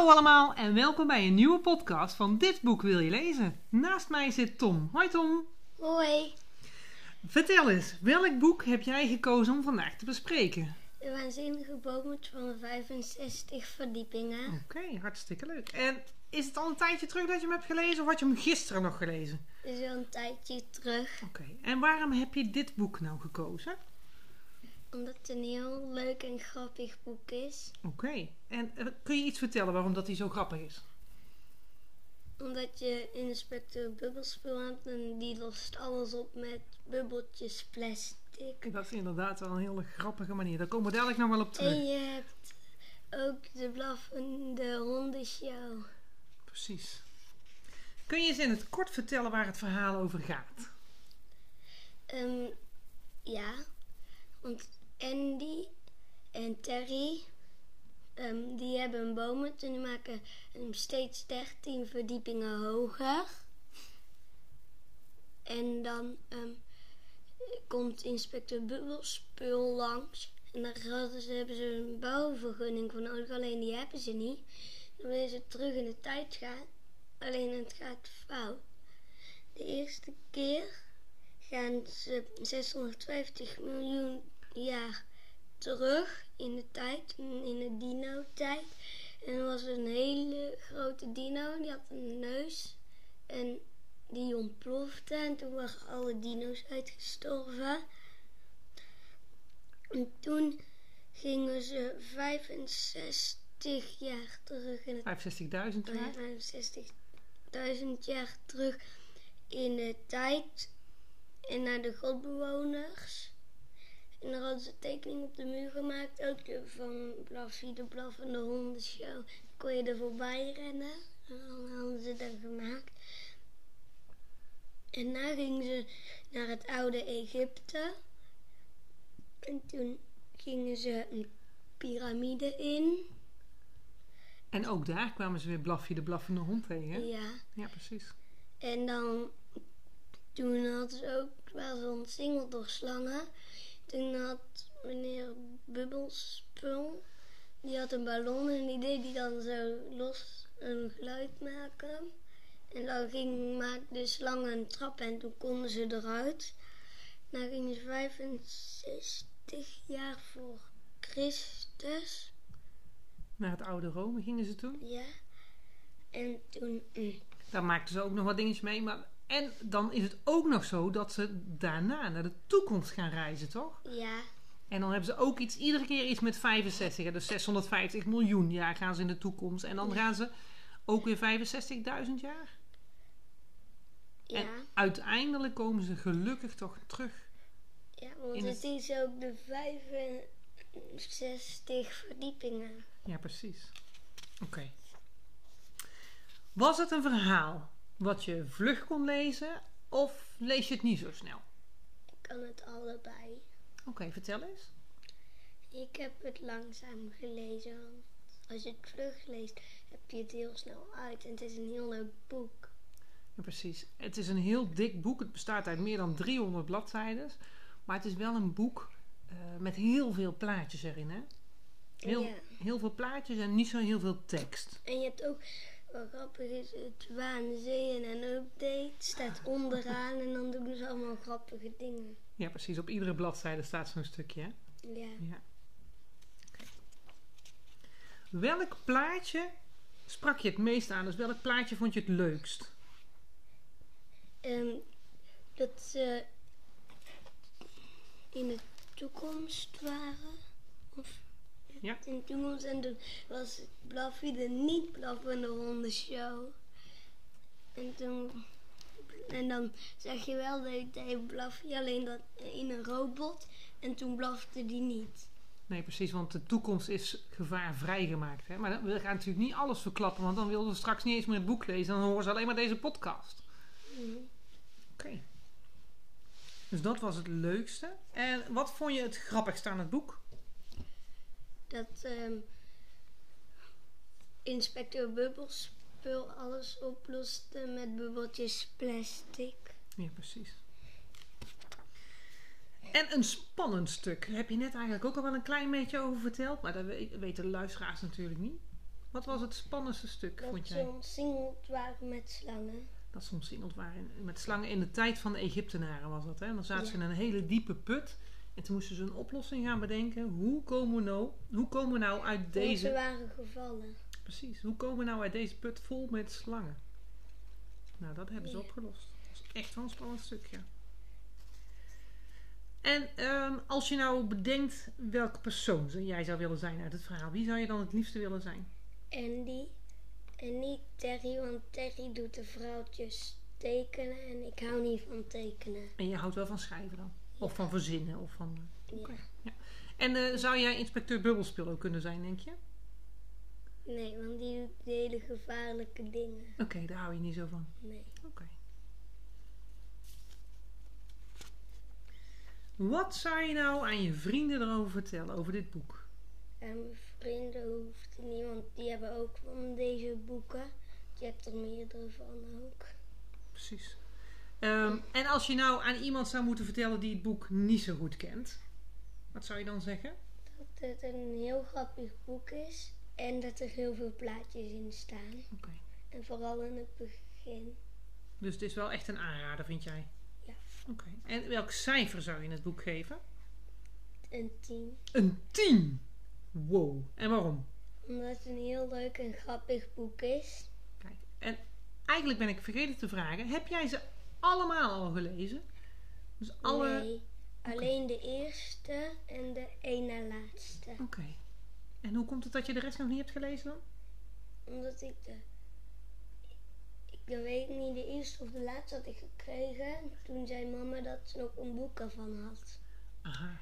Hallo allemaal en welkom bij een nieuwe podcast van Dit Boek Wil Je Lezen. Naast mij zit Tom. Hoi Tom. Hoi, Vertel eens, welk boek heb jij gekozen om vandaag te bespreken? de waanzinnige boomhut van 65 verdiepingen. Oké, hartstikke leuk. En is het al een tijdje terug dat je hem hebt gelezen of had je hem gisteren nog gelezen? Dat is al een tijdje terug, Oké, en waarom heb je dit boek nou gekozen? Omdat het een heel leuk en grappig boek is. Oké, en eh, kun je iets vertellen waarom dat hij zo grappig is? Omdat je inspecteur bubbelspul hebt en die lost alles op met bubbeltjes plastic. Dat is inderdaad wel een hele grappige manier. Daar komen we dadelijk nog wel op terug. En je hebt ook de blaffende hondenshow. Precies. Kun je eens in het kort vertellen waar het verhaal over gaat? Ehm, ja, want Andy en Terry, ehm, die hebben boomhut en die maken hem steeds 13 verdiepingen hoger. En dan ehm, komt inspecteur Bubbelspul langs. En dan hadden ze, hebben ze een bouwvergunning voor nodig, alleen die hebben ze niet. Dan willen ze terug in de tijd gaan, alleen het gaat fout. De eerste keer gaan ze 650 miljoen jaar terug in de tijd, in de dino-tijd. En er was een hele grote dino, die had een neus en die ontplofte. En toen waren alle dino's uitgestorven. En toen gingen ze 65 jaar terug in het 65.000 jaar? 65.000 jaar terug in de tijd en naar de godbewoners. En dan hadden ze tekening op de muur gemaakt, ook de van Blaffy de blaffende hondenshow. Kon je er voorbij rennen. En dan hadden ze dat gemaakt. En daarna gingen ze naar het oude Egypte. En toen gingen ze een piramide in. En ook daar kwamen ze weer Blaffy de blaffende hond tegen. Ja. Ja, precies. En dan, toen hadden ze ook wel zo'n singeldoorslangen. Toen had meneer Bubbelspul, die had een ballon en die deed die dan zo los een geluid maken. En dan ging maar de slang een trap en toen konden ze eruit. Dan gingen ze 65 jaar voor Christus. Naar het oude Rome gingen ze toen. Ja. En toen, mm, Daar maakten ze ook nog wat dingetjes mee. Maar... En dan is het ook nog zo dat ze daarna naar de toekomst gaan reizen, toch? ja, En dan hebben ze ook iets, iedere keer iets met 65. hè, Dus 650 miljoen jaar gaan ze in de toekomst. En dan gaan ze ook weer 65.000 jaar. En ja. uiteindelijk komen ze gelukkig toch terug. Ja, want In het is ook de 65 verdiepingen. Ja, precies. Oké. Was het een verhaal wat je vlug kon lezen of lees je het niet zo snel? Ik kan het allebei. Oké, vertel eens. Ik heb het langzaam gelezen, want als je het vlug leest, heb je het heel snel uit. En het is een heel leuk boek. Ja, precies. Het is een heel dik boek. Het bestaat uit meer dan 300 bladzijden. Maar het is wel een boek eh, met heel veel plaatjes erin, hè? Heel, Ja. heel veel plaatjes en niet zo heel veel tekst. En je hebt ook, grappig is, het Waanzeeën en Update staat onderaan. En dan doen ze allemaal grappige dingen. Ja, precies. Op iedere bladzijde staat zo'n stukje, hè? Ja. Ja. Welk plaatje sprak je het meest aan? Dus welk plaatje vond je het leukst? Ehm, dat ze in de toekomst waren. Of Ja. En toen was Blaffy de niet blaffende hondenshow. En toen... En dan zeg je wel dat hij Blaffy alleen dat in een robot. En toen blafte die niet. Nee, precies, want de toekomst is gevaarvrij gemaakt. Hè? Maar we gaan natuurlijk niet alles verklappen, want dan willen we straks niet eens meer het boek lezen. Dan horen ze alleen maar deze podcast. Mhm. Oké. Dus dat was het leukste. En wat vond je het grappigste aan het boek? Dat ehm, inspecteur Bubbelspul alles oploste met bubbeltjes plastic. Ja, precies. En een spannend stuk. Daar heb je net eigenlijk ook al wel een klein beetje over verteld. Maar dat we- weten de luisteraars natuurlijk niet. Wat was het spannendste stuk, Dat vond ze jij? omsingeld waren met slangen. Dat ze omsingeld waren met slangen in de tijd van de Egyptenaren was dat. Hè? Dan zaten ze in een hele diepe put. En toen moesten ze een oplossing gaan bedenken. Hoe komen we nou, hoe komen we nou uit Want ze deze... waren gevallen. Precies, hoe komen we nou uit deze put vol met slangen? Nou, dat hebben ze Ja. opgelost. Dat is echt wel een spannend stuk, ja. En ehm, als je nou bedenkt welke persoon jij zou willen zijn uit het verhaal, wie zou je dan het liefste willen zijn? Andy. En niet Terry, want Terry doet de vrouwtjes tekenen. En ik hou niet van tekenen. En je houdt wel van schrijven dan? Of van verzinnen? Of van, eh, Ja. Oké, ja. En eh, zou jij inspecteur Bubbelspil ook kunnen zijn, denk je? Nee, want die doet hele gevaarlijke dingen. Oké, daar hou je niet zo van. Nee. Oké. Wat zou je nou aan je vrienden erover vertellen, over dit boek? En mijn vrienden hoeft niet, want die hebben ook van deze boeken. Je hebt er meerdere van ook. Precies. Ehm, en als je nou aan iemand zou moeten vertellen die het boek niet zo goed kent, wat zou je dan zeggen? Dat het een heel grappig boek is. En dat er heel veel plaatjes in staan. Oké. En vooral in het begin. Dus het is wel echt een aanrader, vind jij? Ja. Oké. En welk cijfer zou je in het boek geven? Een tien. Een 10. Wow. En waarom? Omdat het een heel leuk en grappig boek is. Kijk. En eigenlijk ben ik vergeten te vragen: heb jij ze allemaal al gelezen? Dus alle. Nee, alleen de eerste en de één na laatste. Oké. En hoe komt het dat je de rest nog niet hebt gelezen dan? Omdat ik de... Ik weet niet, de eerste of de laatste had ik gekregen. Toen zei mama dat ze nog een boek ervan had. Aha.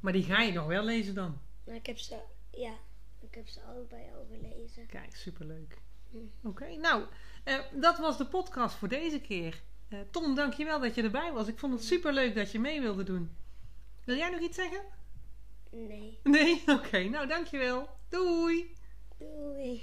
Maar die ga je nog wel lezen dan? Maar ik heb ze, ja, ik heb ze allebei al gelezen. Kijk, superleuk. Hm. Oké, nou, eh, dat was de podcast voor deze keer. Eh, Tom, dankjewel dat je erbij was. Ik vond het superleuk dat je mee wilde doen. Wil jij nog iets zeggen? Nee, Nee? Oké, nou dankjewel. Doei! doei.